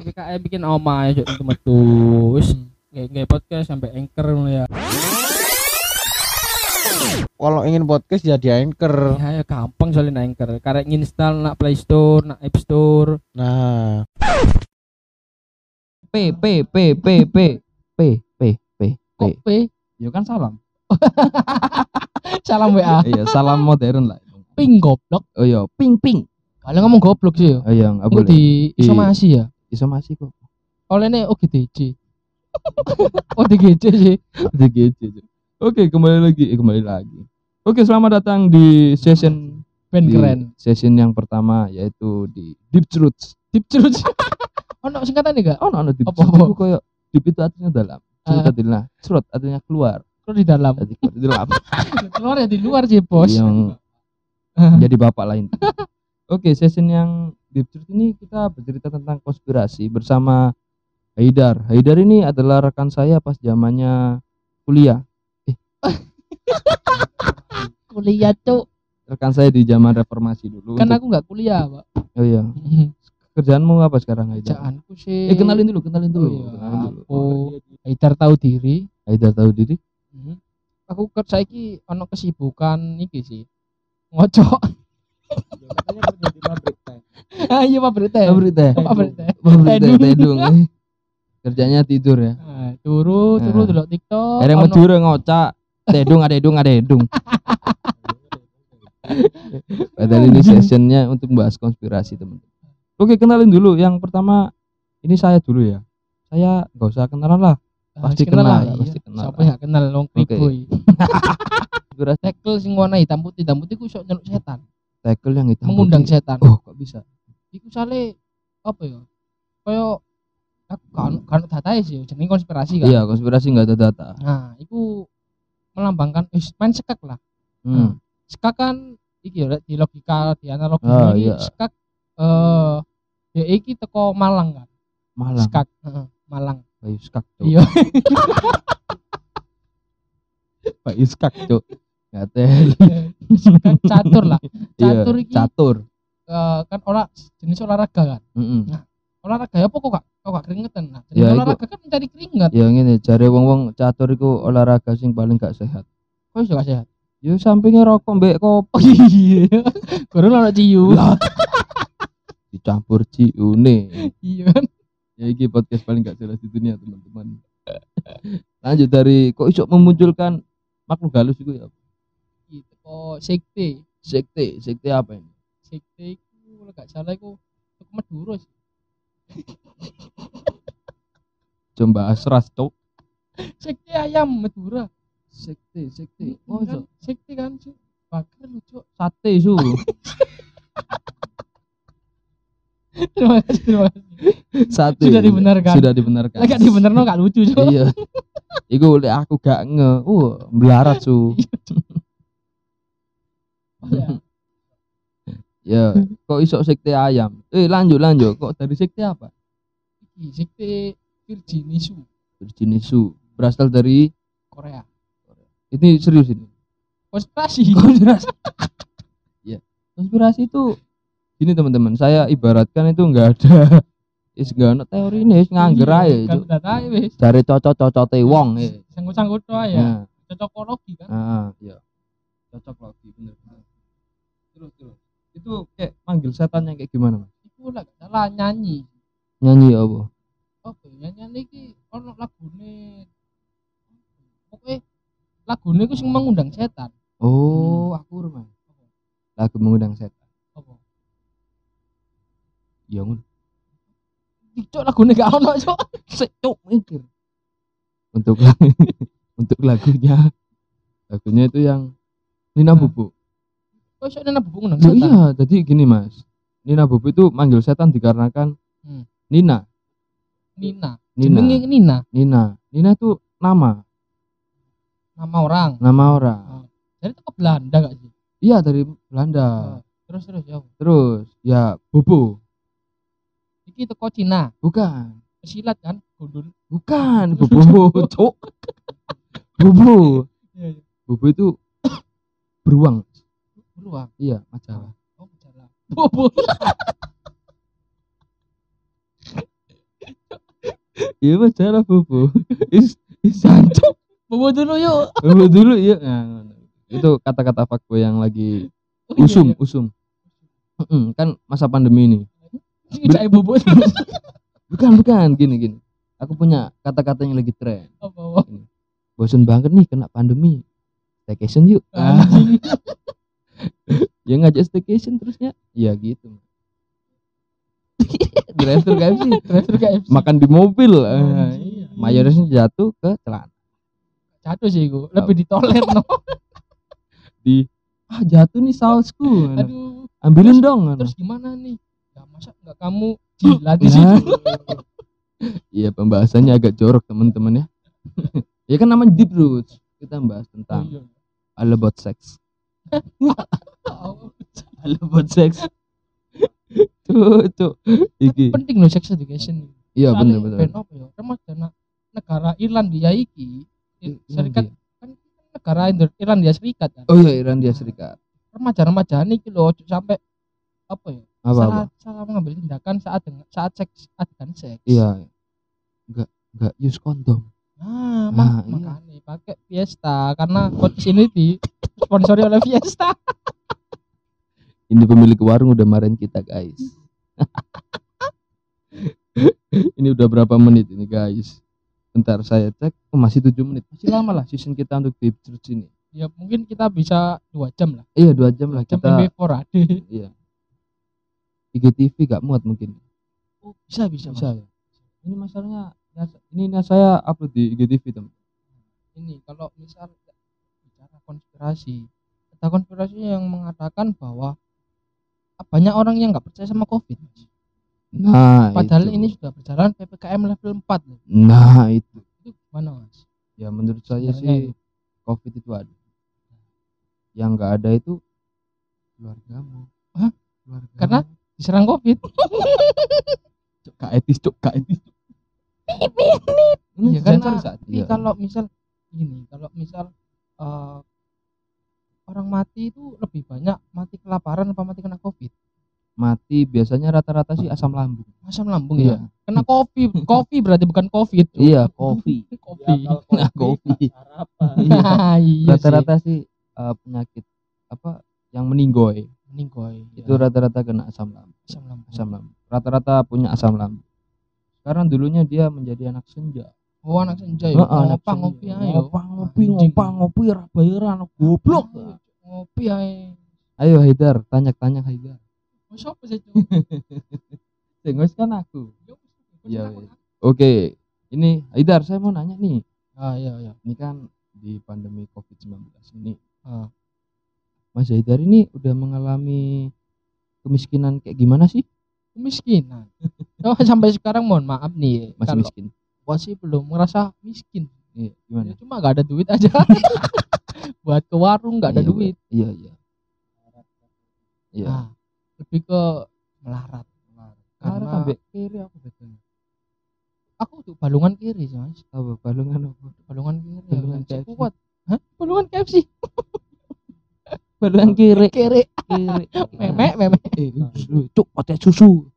PKM bikin oma ya cuk metu wis nggak podcast sampai anchor ya Kalau ingin podcast jadi anchor. ya, ya gampang soalnya anchor karek nginstal nak Play Store nak App Store Nah, P P P P P P P P P. kok P Ya kan salam. salam WA Iya, salam modern lah. Ping goblok Oh iya, ping ping. kalian ngomong goblok sih ya Oh iya, enggak boleh. di isomasi ya Isomasi kok. olehnya OGDC ODGC sih DGC. Oke, kembali lagi, eh, kembali lagi. Oke, selamat datang di session di keren Session yang pertama yaitu di Deep Truths. deep truth ono singkatan nih gak Oh, no, no, Deep Apa? Truths itu kayak deep itu artinya dalam. Truth Ah. artinya truth artinya keluar. terus di dalam Jadi keluar di dalam. keluar ya di luar sih bos Yang jadi bapak lain. Oke, session yang Deep Truth ini kita bercerita tentang konspirasi bersama Haidar. Haidar ini adalah rekan saya pas zamannya kuliah. kuliah tuh Rekan saya di zaman reformasi dulu. kan untuk- aku nggak kuliah pak Oh iya. Kerjaanmu apa sekarang Haidar? kerjaanku sih Eh kenalin dulu, kenalin dulu. Oh iya, Kenalin dulu. aku Haidar tahu diri Haidar tahu diri? Mhm. aku kerja iki ono kesibukan iki sih ngocok katanya kerja di pabrik teh. ah iya pabrik teh Pabrik teh. pabrik teh Pabrik teh Tedung. eh. Kerjanya tidur ya. Nah, turu turu Nah. delok TikTok Ereng ono- Madura ngocak. Tedung ada edung ada edung. Padahal ini sessionnya untuk bahas konspirasi teman. Oke kenalin dulu. Yang pertama ini saya dulu ya. Saya nggak usah kenalan lah. Ah, pasti kenal kenal, lah, ya, iya. pasti kenal siapa yang kenal long Oke. Konspirasi tekel sing warna hitam putih hitam putih ku sok nyeluk setan tackle yang hitam mengundang putih. setan Oh kok bisa? iku sale apa ya kaya aku kan kan data sih jenenge konspirasi kan Iya konspirasi nggak ada data. nah iku melambangkan eh, main sekak lah Hmm. sekak kan iki ya di logika di analogi Ah, ini iya. sekak eh ya iki teko Malang kan Malang. sekak heeh, Malang Bayu tuh. iya Bayu skak tuh. Ngatel. sekak catur lah Iya, catur iki catur. eh, kan olah jenis olahraga kan Mm-mm. olahraga ya apa kok gak kok gak keringetan nah Ya, iku- olahraga kan mencari keringat Ya ngene, jare wong-wong catur iku olahraga sing paling gak sehat. kok iso gak sehat Ya sampingnya rokok mbek kopi oh iya baru ono ciu dicampur ciune. iya kan Ya iki podcast paling gak jelas di dunia, teman-teman. Lanjut dari kok iso memunculkan makhluk halus itu ya? Kok sekte Sekte, sekte apa ini? sekte iku kalau gak salah iku iku Madura sih Coba asras cok. sekte ayam Madura Sekte, sekte. oh, kan, sekte kan sih bakar lu cok Sate su. terima kasih terima kasih Sate. Sudah dibenarkan. Sudah dibenarkan. lagi dibenerno gak lucu cok iya. Iku lek aku gak nge. Uh, melarat su. Ya. Ya, kok iso sekte ayam? Eh, lanjut lanjut. Kok dari sekte apa? Iki, sekte Virginisu Virginisu. Berasal dari Korea ini serius ini. konspirasi Konspirasi. ya. Konspirasi itu ini teman-teman, saya ibaratkan itu enggak ada is enggak ada teori ini, is ngangger ae. kan Cuk. data wis Dari cocok-cocote wong eh. sanggut-sanggut doa ya Ya. cocokologi kan Ah, iya. Cocok bener. Terus terus. Itu kayak manggil setannya kayak gimana, Mas? itu lah salah nyanyi Nyanyi apa? apa ya nyanyi iki ono lagune oke lagune iku sing mengundang setan Oh, aku rumah. Lagu mengundang setan. apa Ya ngono. Cok lagune gak ono cok Sik, cuk, mikir. Untuk untuk lagunya. Lagunya itu yang Nina Hmm. Bobo. kok iso nena bubuk undang Loh, setan iya, jadi gini, Mas. Nina Bobo itu manggil setan dikarenakan Hmm. Nina, Nina Nina. jenenge Nina Nina. Nina itu nama, nama orang nama orang. jadi itu ke Belanda gak sih Iya, dari Belanda. Oh, terus terus ya Terus ya Bobo. iki teko Cina Bukan. silat kan gundul Bukan Bobo, cuk. Bobo. iya iya Bobo itu beruang. Beruang Iya, majalah. Bobo. Iya masalah bobo. Is is jancuk. Bobo dulu yuk. Bobo dulu ya. Nah, ngono. itu kata-kata fuckboy yang lagi Oh, iya, usum, iya. usum. Mm-mm, kan masa pandemi ini. Cai bobo. Bukan, bukan, gini gini. Aku punya kata-kata yang lagi tren. Apa? apa? Bosen banget nih kena pandemi. Staycation yuk. Anjing. ya ngajak staycation terusnya. Iya gitu. Drive-thru KFC. Driver KFC. Makan di mobil. Oh, Ah, iya. Mayonesnya jatuh ke celana. Jatuh sih gua. Lebih ditoler no. Di ah jatuh nih sausku. Aduh. Ambilin Terus- dong. Terus gimana nih? Ya masa nggak kamu jilat di situ? Iya pembahasannya agak jorok teman-teman ya. ya kan namanya deep roots. Kita bahas Oh, tentang iya. all about sex. All about sex. Tuh, tuh. Iki. penting loh sex education. Iya bener bener. ben apa ya? Remaja na- negara Irlandia iki serikat kan negara Irlandia Serikat kan. Oh iya Irlandia Serikat. Remaja-remaja iki lho ojo sampai apa ya? Apa apa? salah salah mengambil tindakan saat saat seks adegan seks. Iya. Enggak enggak use kondom. Nah, Nah, mak- iya. makanya pakai Fiesta karena podcast ini di sponsori oleh Fiesta. Ini pemilik warung udah marahin kita guys. ini udah berapa menit ini guys? Bentar saya cek, oh, masih 7 menit. Masih lama lah season kita untuk deep Church ini. Ya mungkin kita bisa dua jam lah. Iya dua jam lah Jam kita. MP4 ada. Iya. IGTV gak muat mungkin. Oh, bisa bisa. Bisa ya. Ini masalahnya ya- ini nah saya upload di IGTV teman. Ini kalau misal bicara konspirasi, ada konspirasi yang mengatakan bahwa banyak orang yang nggak percaya sama COVID. Nah, Padahal itu. ini sudah berjalan PPKM level 4 loh. Nah, itu. Itu gimana mas? Ya menurut saya Sebenarnya sih COVID itu ada. Yang enggak ada itu keluargamu. Hah? Karena diserang COVID. Cuk, gak etis, cuk, gak etis. Ini Iya, karena sensor saat Tapi iya. kalau misal gini, kalau misal eh, orang mati itu lebih banyak mati kelaparan apa mati kena COVID? mati biasanya rata-rata sih asam lambung. Asam lambung Iya. ya. Kena kopi, kopi berarti bukan COVID. Iya, kopi. kopi. Nah, kopi. Sarapan. iya Rata-rata sih eh, penyakit apa yang meninggoy meninggoy. itu rata-rata kena asam lambung. asam lambung. Asam lambung. Rata-rata punya asam lambung. Sekarang dulunya dia menjadi anak senja. Oh anak senja ya. Heeh, anak ngopi ayo. Ngopang ngopi, ngopang ngopi, ora bayaran, goblok. Ngopi ayo. Ayo Haidar, tanya-tanya Haidar. Oh, siapa sih? Sengos kan aku. Iya, Kenapa? iya. Oke, ini Haidar saya mau nanya nih. Ah iya iya. Ini kan di pandemi Covid-19 ini. Ah. Mas Haidar ini udah mengalami kemiskinan kayak gimana sih? Kemiskinan. Oh sampai sekarang mohon maaf nih. Masih kalau miskin. gua sih belum ngerasa miskin. Iya, Ya, gimana? cuma gak ada duit aja. Buat ke warung gak ada Iya, duit. Iya, iya. Iya. Nah, lebih ke melarat. Karena Karena ambek kiri aku betul. aku tuh balungan kiri sih mas. Apa balungan apa? Balungan kiri. Balungan ya, kuat. Hah? Balungan KFC. Balungan kiri. Kiri. Kiri. Memek memek. Eh, lu, cuk, pakai susu.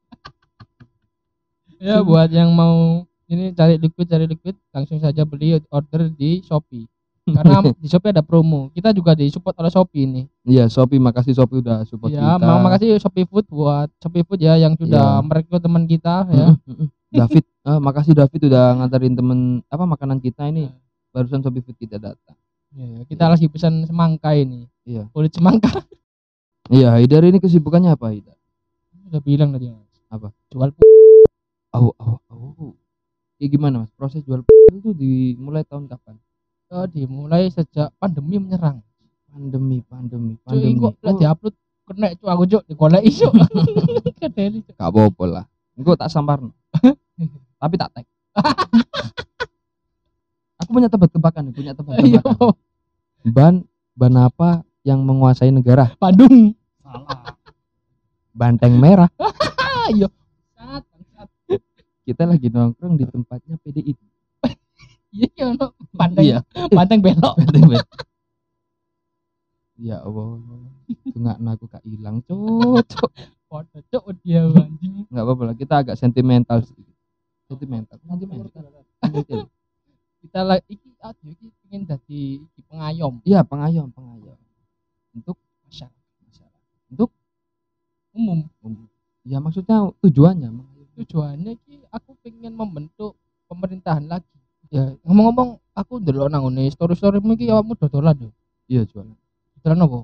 Ya buat yang mau ini cari liquid cari liquid langsung saja beli order di Shopee. Karena di Shopee ada promo. Kita juga disupport oleh Shopee ini. Iya, Shopee makasih Shopee udah support Ya, kita. mau makasih Shopee Food buat Shopee Food ya yang sudah Iya. merekrut teman kita ya. David, eh, makasih David udah nganterin temen apa makanan kita ini. Barusan Shopee Food kita datang. Ya, kita lagi pesan semangka ini. Iya. Kulit semangka. Iya, Haidar ini kesibukannya apa Haidar? Udah bilang tadi Mas. Apa? Jual Oh, oh, oh. Ya gimana Mas? Proses jual itu dimulai tahun kapan? Oh, dimulai sejak pandemi menyerang. Pandemi, pandemi, Cuy, pandemi. kok lah Oh, diupload kena cuk aku cuk digoleki cuk. Kedeli cuk. gak apa-apa lah. Engko tak samparno. Tapi tak tag. Punya tebak-tebakan, punya Iya, tebak-tebakan. Ban ban apa yang menguasai negara? Salah. Banteng merah. Ah, iya. Kita lagi nongkrong di tempatnya PDI. Iya, iya, no. Panteng, Iya. panteng belok. Banteng merah. Ya Allah. Tengah aku kak hilang, cocok. Foto cok dia anjing. nggak apa-apa lah kita agak sentimental sedikit sentimental sentimental Sentimental. Kita lah iki aduh iki pengen dadi iki pengayom iya pengayom pengayom untuk masyarakat. masyarakat untuk Umum ya maksudnya tujuannya tujuannya iki aku pengen membentuk pemerintahan lagi. Ya, ngomong-ngomong aku ndelok nang ngene story-storymu iki awakmu dodolan yo. iya jualan Dodolan apa?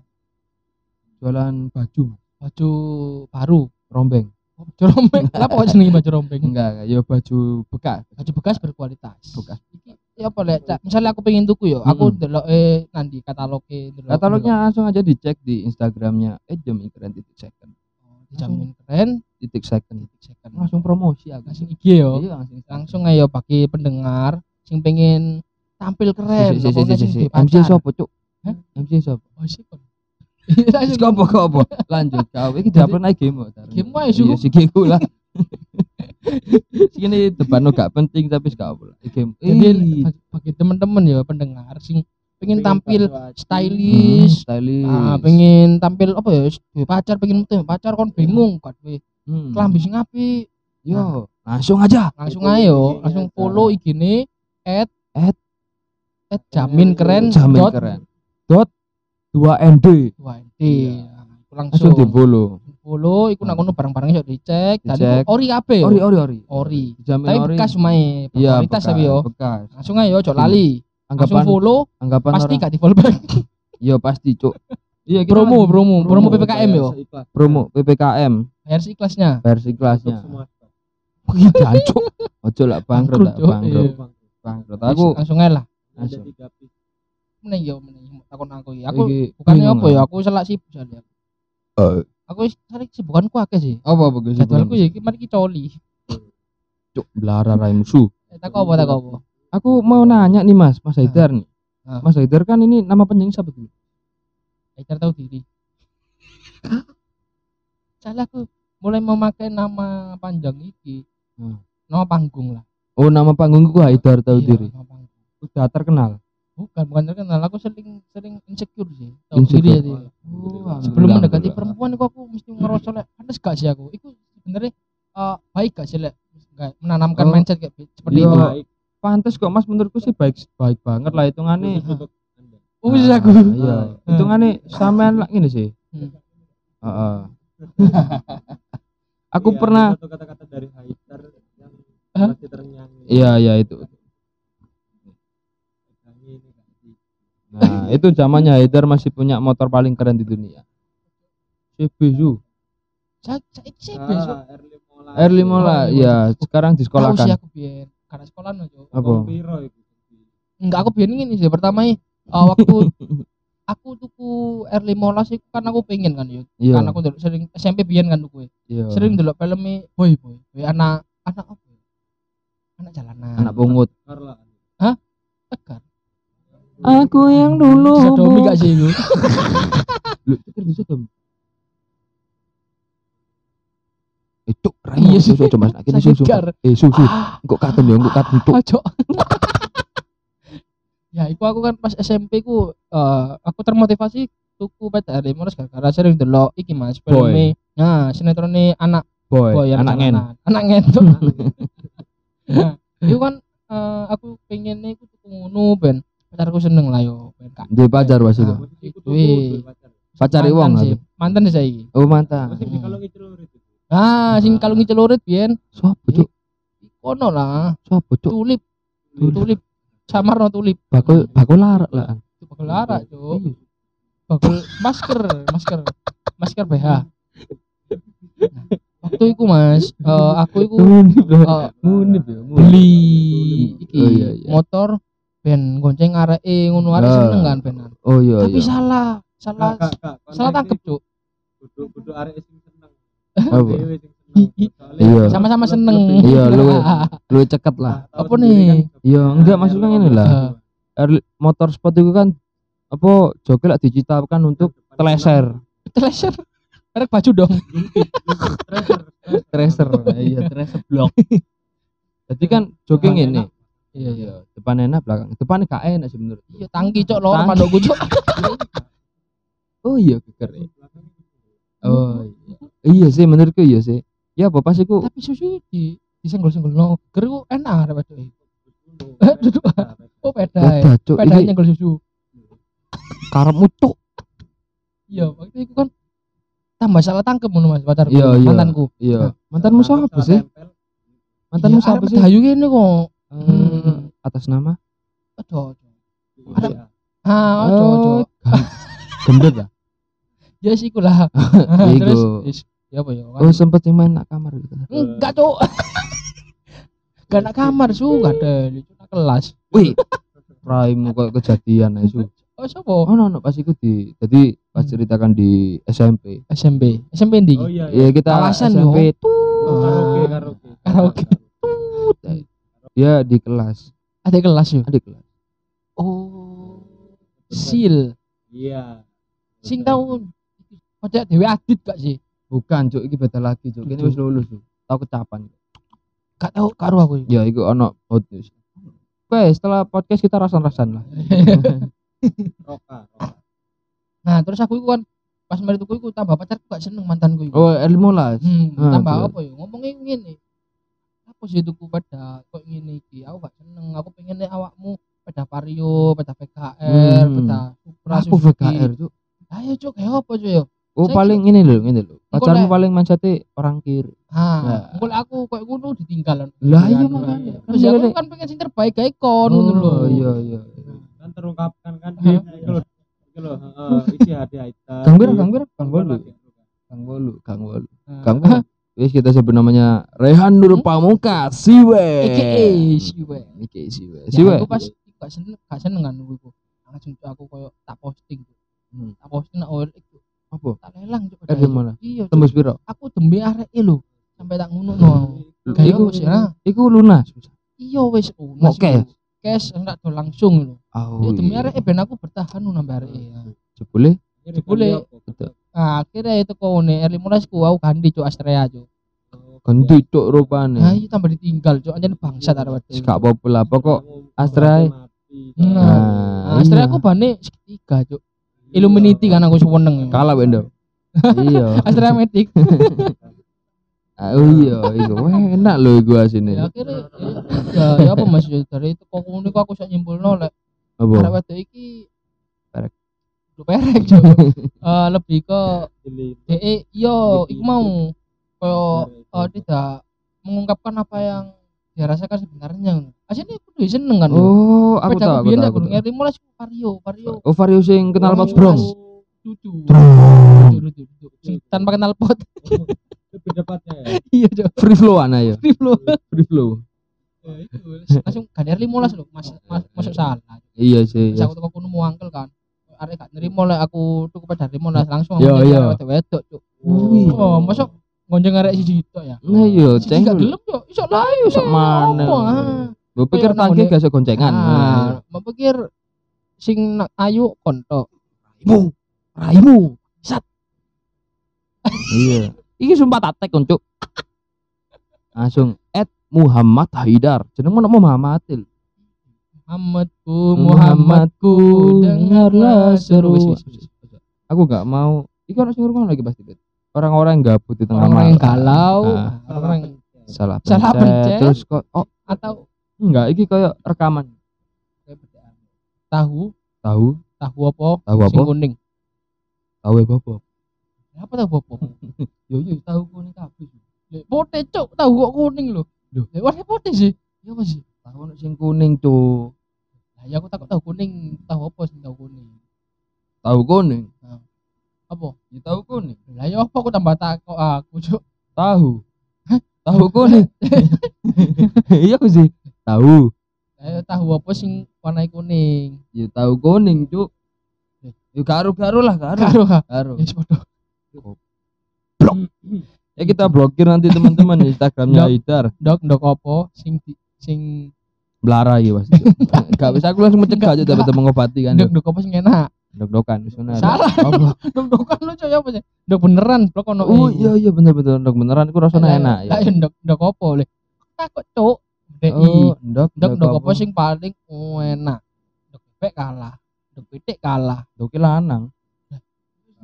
jualan baju. Baju baru. rombeng Baju rombeng. Kenapa kok jenenge baju rombeng? enggak enggak, ya baju bekas Baju bekas berkualitas. Bekas. Iki ya apa lek Cak? misalnya aku pengen tuku yo, aku Mm-mm. ndelok eh nanti kataloge ndelok. katalognya langsung aja dicek di instagramnya eh jam keren titik second ndelok. dijamin keren, titik second second. langsung promosi aku langsung IG yo. iya langsung Langsung ayo bagi pendengar sing pengen tampil keren. si si si si si MC sopo cuk? MC sopo Oh, sih kon. Wis apa kok apa lanjut kau iki diupload naik game Game wae, Su. iya si game ku lah Sini depan gak penting tapi gak apa game Jadi bagi- temen-temen ya pendengar sing pengen Pengen tampil stylish, Hmm, stylish. Ah, pengen tampil apa ya, duwe pacar pengen metu pacar kon bingung kan duwe Hmm. kelambi sing apik. yo langsung aja. Langsung ayo, IG-nya langsung aja. follow IG-ne at At. at jamin keren jamin dot keren. Dot 2 ND WND. Iya. Nah, iku langsung. Langsung di follow follow iku nang kono barang-barang iso dicek dan Dicek. iku ori kabeh. ori ori ori Ori. jamin Tapi ori bekas mae, iya bekas tapi yo. bekas Langsung ayo ojo lali. Langsung anggapan follow anggapan pasti gak di follow back. iya pasti cuk iya kita promo, promo, promo Promo, PPKM yo. promo PPKM Bayar si kelasnya. versi kelasnya. Wih, jancuk. Ojo lah bangkrut lah, Bangkrut, bangkrut. Iya. Aku langsung aja lah. Langsung. Meneh yo meneh takon aku iki. Aku bukannya apa ya, lah. aku selak sibuk soalnya. Eh, Aku wis cari sibukanku akeh sih. apa guys? Jadwalku ya iki mari iki coli. Cuk, belara rai musuh. Eh, Tak apa tak apa. Aku mau nanya nih Mas, Mas Haidar nih. Mas Haidar kan ini nama panjangnya siapa dulu? Haidar tahu diri. Salah aku mulai memakai nama panjang iki. Hmm. Nama panggung lah. Oh, nama panggungku Haidar tahu Iya, diri. panggung. Udah terkenal. Bukan, bukan terkenal. Aku sering sering insecure sih. Tahu Insecure. diri jadi. Oh, Sebelum mendekati perempuan itu aku mesti ngerasa lek pantes gak sih aku. Itu sebenarnya eh, baik gak sih lek menanamkan Oh. mindset kayak seperti Iya. itu. Baik. Pantes kok Mas menurutku sih baik baik banget lah hitungannya. Oh, bisa aku. Ah, Iya, hitungannya sampean lah gini sih. Hmm. Heeh. Aku Iya, pernah kata-kata dari Haidar yang masih terngiang. Iya, iya itu. Kami ini kan di Nah, itu zamannya Haidar masih punya motor paling keren di dunia. CB Zu. Saya saya sih besok. Ah, early mola. R5 lah, ya sekarang di sekolah sih kan. aku biyen. Karena sekolah no, Cuk. Apa? Tong piro itu? Enggak aku biyen ini sih pertama eh, waktu aku tuku R15 itu kan aku pengen kan ya. Iya. Kan aku dulu sering SMP biyen kan tuku. Iya. Sering delok filmnya Boy Boy. Boy anak anak apa? ya? Anak jalanan. anak pungut. Carla. tegar. Aku yang dulu. Bisa domi gak sih itu? Lu pikir bisa dom. Itu rai Iya susu sih. coba mas. Akhirnya susu. Eh susu. Ah, Kok katen ya, kok katen cuk. ojo. ya, iku aku kan pas SMP ku eh, aku termotivasi tuku PTR Moros gara-gara sering delok iki Mas Boy. filmnya. Nah, sinetronnya anak Boy, boy anak ngen. Anak ngen tuh. nah, itu kan eh, aku pengen iku tuku ngono ben pacarku seneng lah yo. Duwe pacar was itu. Ah. Tuh pacar. Pacari Mantan wong sih. aku. Mantan sih saiki. Oh ngecelur itu. Ah, sing kalung celurit biyen Sopo cuk? kono lah. Sopo cuk? Tulip. Tulip. Tulip. Samarno tulip. Bakul bakul larak lah. Itu bakal lara, Cuk. Iya. Bakal masker, masker. Masker BH. Nah, waktu itu Mas, eh, aku itu eh, Munib ya. munib. beli iki Oh, iya, iya. motor ben gonceng areke ngono arek seneng kan benan. Oh iya Tapi iya. salah, salah Kak, kak, kak, salah tangkep, Cuk. Kudu kudu arek sing seneng. Apa? Iya. Sama-sama seneng. Iya, lu- Lu ceket lah. Nah, Apa nih? kan, Iya, enggak, nah, maksudnya yang ini lah. motor sport itu kan apa joki lah diciptakan untuk teleser. Treasure. Arek baju dong. Treasure. Tracer. Iya, tracer blok. Jadi kan jogging ini. Iya, iya. Depan enak, belakang. Depan gak enak sih menurut. Iya, tangki cok loro Tangki. pandokku cok. Oh iya, geger. ya. Oh iya. Iya sih menurutku iya sih. Ya apa pas iku Tapi susu di disenggol-senggol no. Geru enak arek wedok. Eh, duduk. Oh peda. ya. beda cuk Peda nyenggol susu. karepmu cuk. Iya, waktu itu kan tambah salah tangkep ngono Mas pacarku. Iya iya. Mantanku. Iya. Mantanmu siapa sih? Mantanmu Iya, siapa sih? Dayu gini kok. Hmm, atas nama? Aduh, aduh. Iya. Ah, aduh, aduh. Oh, Gendut lah. Ya sih. Iku. Terus is- ya apa ya? Oh sempet yang main nak kamar gitu. Enggak, Cuk. Gak nak kamar su, gak ada lucu nak kelas. Wih, raimu kok kejadian aja. Oh, siapa? Oh, no, no, pas iku di, jadi pas Hmm. ceritakan di SMP. SMP. SMP ndi? Oh iya. Iya kita Kawasan, SMP tuh Karaoke, karaoke. Karaoke. Dia di kelas, Ada kelas yo. di kelas. Oh. Sil. Iya. Sing tau Kocak Dewi Adit gak sih? Bukan, cuk, iki beda lagi, cuk. Ini wis lulus, cuk. Tahu kecapan. Gak tau karo aku. Ya, iku ono hot news. Oke, setelah podcast kita rasan-rasan lah. Roka, roka. Nah, terus aku iku kan pas mari tuku iku tambah pacarku gak seneng mantanku iku. Oh, R15. Hmm, Ah, tambah apa ya? Ngomongnya ngene. Apa sih tuku pada kok ngene iki? Aku gak seneng. Aku pengen awakmu pada Vario, pada VKR, Hmm. pada Supra, Aku. VKR, cuk. Ayo cok, kayak apa cok ya? Oh, Saya paling ini loh, ini loh. Pacarmu paling mindsetnya orang kiri. Ha, Ya. lek aku kayak ngono ditinggal. Lah iya Iya, makanya. Terus ya aku kan pengen sing terbaik kayak kon ngono lho. Oh, iya, iya. Kan terungkapkan kan. Iya. Iki lho. Iki lho, heeh, isi hati Aita. Kang Bir, Kang Bir, Kang Bolu. Lagi. Kang Bolu, Kang Bolu. Nah, Kang Bolu. Wis kita sebut namanya Rehan Nur Hmm? Pamungkas, Siwe. AKA Siwe. Iki Siwe. Ya, Siwe. aku pas gak seneng gak seneng kan iku. Langsung aku koyo tak posting. Hmm. Tak posting nak OLX tuh. Apa? Tak lelang cuk. Eh, di mana? Iya. Tembus piro? aku dembe arek lho sampai tak ngono no. Iku sih, ha? Iku lunas. Iya wis Mau cash? Cash enggak do langsung lho. Oh. Ya demi iya. arek ben aku bertahan nang nambah arek. ya. Jebule Betul. Nah, akhirnya itu kau nih R15 ku aku ganti cuk Astrea cuk. Ganti cuk rupane. Nah, iya tambah ditinggal cuk anjen bangsat arek Wis wedok. gak apa-apa lah, pokok mati. Nah, Nah, Astrea iya. aku bane segitiga cuk. Illuminati kan aku seneng. kalah Wendo. iya. Astrea Matic. Ah, Oh iya, Wah, enak lho iku asine. ya akhirnya ya, ya apa Mas ya, dari itu kok ngono iku aku sak nyimpulno lek arek Apa? wedok iki Perek. Duh, perek cuk. Eh, lebih ke. DE yo iku mau koyo eh, tidak mengungkapkan apa yang dia rasakan sebenarnya. Aslinya aku tuh seneng kan. Oh, aku tahu, aku tahu. aku tahu. R15 ku Vario, Vario. Oh, Vario sing kenal pot Oh, brong. Sing tanpa kenal pot. Itu pendapatnya ya. Iya. Free flow ana ya. Free flow. Free flow. Ya, itu. Langsung kan R15 lho, Mas, mas masuk salah. Iya sih. Terus aku teko kono mau angkel kan. Arek gak nerimo lek aku tuku pada R15 langsung Iya, iya. wedok, Cuk. Wih. Oh, masuk ngonjeng arek siji tok ya. Nah iya, Siji gak ceng. gelem yo, iso lah yo. Sok mana. Gue pikir tangki gak iso goncengan. Ah, mau pikir sing nak ayu konto. Raimu, raimu. Iya. Iki sumpah tag Cuk. Langsung at Muhammad Haidar. Jeneng mana Muhammadil. Muhammadku, Muhammadku, dengarlah seru. Aku gak mau. Iku sing ngrungokno lagi pasti. Bet. Orang-orang yang gabut di tengah Orang-orang yang malam. galau, Ah. orang-orang Salah Salah pencet. pencet. Terus kok oh atau enggak iki kayak rekaman. tahu, Tahu? tahu apa? Tahu Sing apa? kuning. Tahu apa apa? Apa tahu apa? Yo yo tahu kuning kabeh. Lek pote cuk, tahu kok kuning lho. Loh. Lek warna pote sih. Ya apa sih? Tahu ono sing kuning, Cuk. Lah ya aku takut tahu kuning, tahu apa sing tahu kuning. Tahu kuning. Apa? Ya tahu kuning. Lah ya apa aku tambah takut aku cuk. Tahu. Tahu kuning. Iya aku sih. Tahu. Ya tahu apa sing warna kuning. Ya tahu kuning, Cuk. Ya garu-garu lah, garu. Ha. Garu. Ya podo. Ya kita blokir nanti teman-teman Instagramnya. Haidar. Dok, dok apa sing sing Belara ya pasti. Gak bisa aku langsung mencegah aja dapat mengobati kan. dok, dok apa sing enak? Dok-dokan ngono. Salah. Allah. Dok, dokan lu coy apa sih? Dok beneran, blok ono. Oh iya iya bener bener dok beneran iku rasanya enak ya. Lah ya dok, dok apa le? Takut cuk. DI. Oh, ndok dok, dok apa sing paling enak? Dok bebek kalah. Dok pitik kalah. Dok lanang.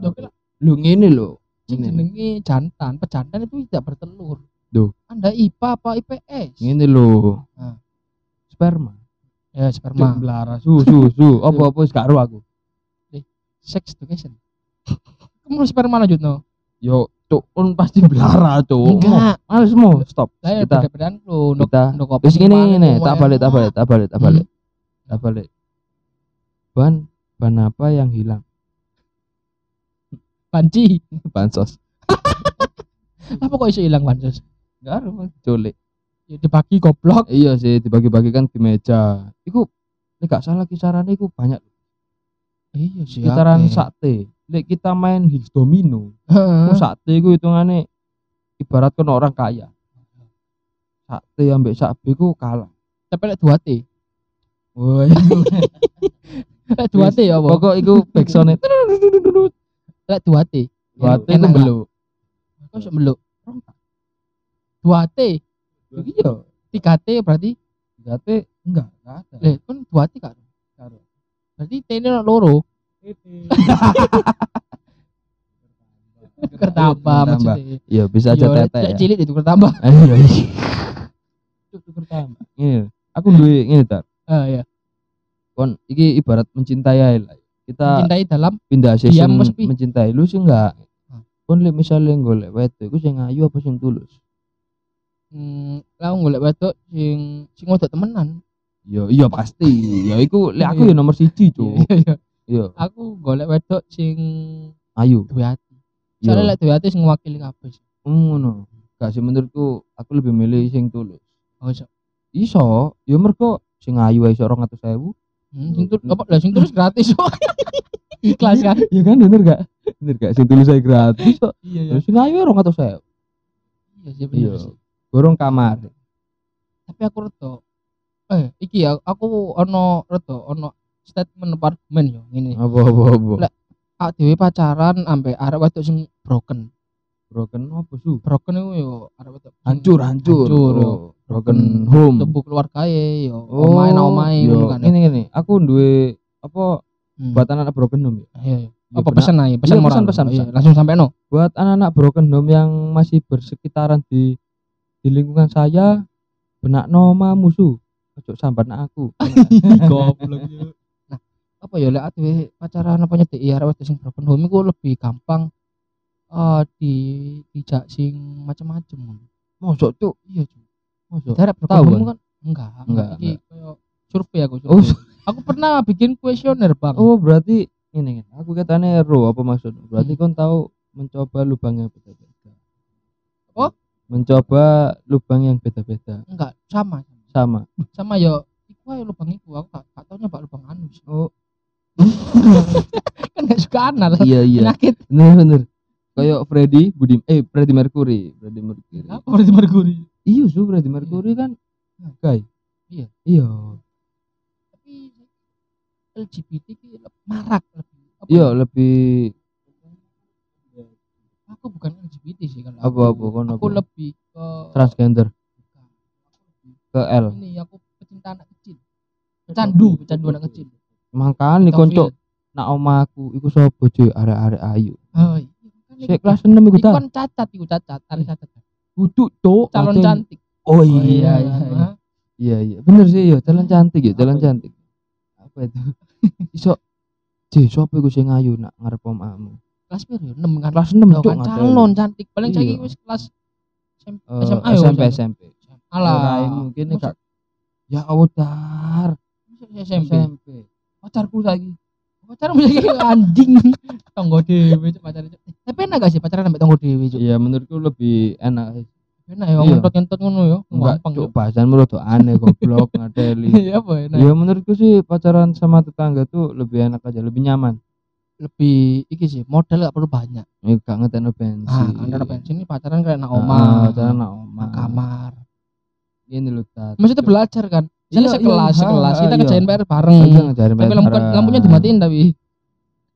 Dok. Lu ngene lho. Sing Ini. jenenge jantan, pejantan itu tidak bertelur. Duh. Anda IPA apa IPS? Ini loh. Nah. Sperma. Ya, sperma. belara su su su. Apa-apa wis gak ero aku. Sex education. Kamu sperma lanjut no? Yo, cuk, pun pasti belara, cuk. Enggak. Males mau stop. Saya Kita beda-bedaan lu. Kita paling ngene, semua tak balik, tak balik, tak balik, tak Hmm. balik. Tak balik. Ban ban apa yang hilang? Panci. Bansos. Apa kok iso hilang pansos? Enggak Mas. Culik. Ya dibagi goblok. Iya sih, dibagi-bagi kan di meja. Iku nek gak salah kisarannya iku banyak. Iya sih. Akeh. sate. Lek kita main Hills Domino, Heeh. iku sate iku hitungane ibarat orang kaya. Sate ambek sakbe iku kalah. Tapi lek 2T. Woi. Lek 2T ya apa? Pokok iku backsound Lek 2T. Buat Enak iku gak? beluk. Kok iso meluk? 2T. Iya. 3T berarti Gate enggak, enggak ada. lek kan 2T kan. Berarti T ini ono loro. Kertambah. maksudnya. Iya, bisa aja lek- tete ya. cilik itu kertambah. Iya. iya. Cuk, tuker tambah. Ngene. Aku duwe ngene tar. Ah ya. Kon iki ibarat mencintai ae lah. Kita Mencintai dalam pindah sepi? mencintai lu sih enggak. Hmm. Kon lek misalnya golek wedok iku sing ayu apa sing tulus? hmm, lah golek wedok sing sing wedok temenan. Yo iya pasti. Ya iku lek aku Iya. ya nomor siji, Cuk. Iya, iya. Iya, Aku golek wedok sing ayu. duwe ati. Iya. Soalnya lek duwe ati sing ngwakili kabeh. sih. ngono. Gak sih menurutku aku lebih milih sing tulus. Oh, iso. Iso, ya mergo sing ayu iso 200.000. Hmm, sing tulus apa lah sing tulus gratis. Ikhlas kan? Iya kan bener gak? Bener gak? Sing tulus ae gratis kok. Iya iya. Terus sing ayu 200.000. Iya sih bener Iya. sih. Gorong kamar. Tapi aku redo. Eh, iki ya aku ono redo ono statement apa argumen yo ngene. Apa apa apa. Lah. Awak dhewe pacaran ambek arek wedok sing broken. Broken apa su? Broken itu yo arek wedok Hancur, hancur. Hancur. Oh, broken home. Tubuh keluargae yo. Oh, Omahe nang omahe yo, ngono kan. Ini ini, aku duwe apa Hmm. buat anak-anak broken home ya? Iya, iya. Ya, Apa pesan aja, pesan Iya, moral. pesan, pesan, Iya, pesan. langsung sampai no. Buat anak-anak broken home yang masih bersekitaran di di lingkungan saya, benak noma musuh. Ojo sambat nak aku. Goblok yo. Apa ya lek adewe pacaran apa nyedeki arek wedok sing broken home iku lebih gampang eh di dijak sing macam-macam. Mosok cuk. Iya, Cuk. Mosok. Darek broken home kan? enggak, Enggak, Iki koyo survei aku Oh, survei. aku pernah bikin kuesioner, Bang. Oh, berarti ini. Aku katanya ero apa maksud? Berarti Hmm. kon tahu mencoba lubang yang beda-beda. Apa? Mencoba lubang yang beda-beda. Enggak, sama. Sama. Sama ya iku ae lubang iku aku gak, gak tau nyoba lubang anus. Oh, kan gak suka anal. iya iya. Penyakit. Bener bener. Kayak Freddy Budi eh Freddy Mercury, Freddy Mercury. Apa berarti merkuri? Iya, su Freddy Mercury kan gay. Iya. Iya. Tapi LGBT ki marak lebih. Iya, ya? lebih aku bukan LGBT sih kan. Apa, Aku- apa, Aku apa? lebih ke transgender. Aku ke L. ini aku pecinta anak kecil. Pecandu, pecandu anak kecil. Makanya konco nak omaku iku sapa cuy arek-arek ayu. Oh, iya. Sik iku- kelas 6 iku iku ta. kan cacat, iku cacat, arek cacat. Kudu cuk. Calon cantik. Oh iya iya iya. Hah? Iya iya. Bener sih ya, jalan cantik ya, itu? cantik. Apa itu? Iso J, sapa iku sing ayu nak ngarep omamu? Kelas piro? 6 kan. Kelas 6 Loh, cuk kan calon cantik. Paling Iya. saiki wis kelas SMA ya, SMP wis. SMP. Alah, Raimu mungkin Maksud- gak Ya Allah dar. maksud SMP. SMP. Pacarku saiki. Pacaran bisa kayak anjing. Tonggo cuk pacaran. Tapi enak gak sih pacaran sampai tonggo cuk? Iya menurutku lebih enak. Enak ya Iya. ngentot-ngentot ngono ya. Enggak cuk bahasanmu rada aneh goblok ngadeli. Iya apa enak. Ya menurutku sih pacaran sama tetangga tuh lebih enak aja, lebih nyaman. Lebih iki sih modal gak perlu banyak. Ya gak ngeteno bensin. Ah, antara bensin ini pacaran kayak nak Ah, omah, pacaran nak nak kamar. Ini tat. Maksudnya belajar kan. Iya, Misalnya sekelas, iya, sekelas kita iya. kerjain PR bareng. Iya ngajarin Tapi lampu, bareng. lampunya dimatiin tapi.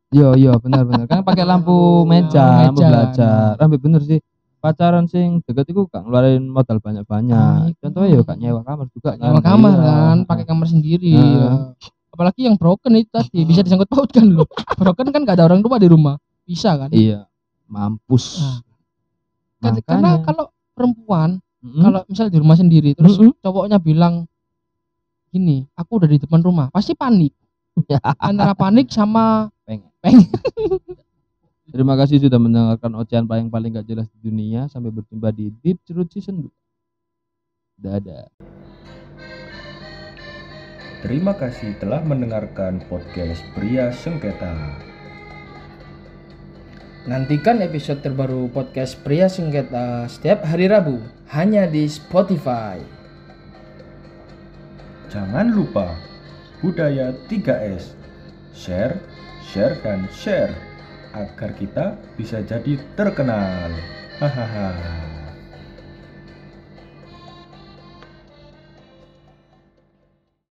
Iya iya benar benar. Kan pakai lampu meja, lampu Meja. belajar. Ambil bener sih. Pacaran sing deket itu gak ngeluarin modal Ah, banyak-banyak. iku. Contohnya ya gak nyewa kamar juga kan. Nyewa kamar Iya. kan, pakai kamar sendiri. Ah. ya. Apalagi yang broken itu tadi bisa disangkut pautkan loh. broken kan gak ada orang tua di rumah. Bisa kan? Iya. mampus. Nah, Kan- Karena kalau perempuan Mm-mm. kalau misal di rumah sendiri terus Mm-mm. cowoknya bilang gini, aku udah di depan rumah, pasti panik. Antara panik sama Pengen. pengen. Terima kasih sudah mendengarkan ocehan paling paling gak jelas di dunia. Sampai berjumpa di Deep Cerut Season 2. Dadah. Terima kasih telah mendengarkan podcast Pria Sengketa. Nantikan episode terbaru podcast Pria Sengketa setiap hari Rabu hanya di Spotify. Jangan lupa budaya 3S. Share, share dan share agar kita bisa jadi terkenal. Hahaha.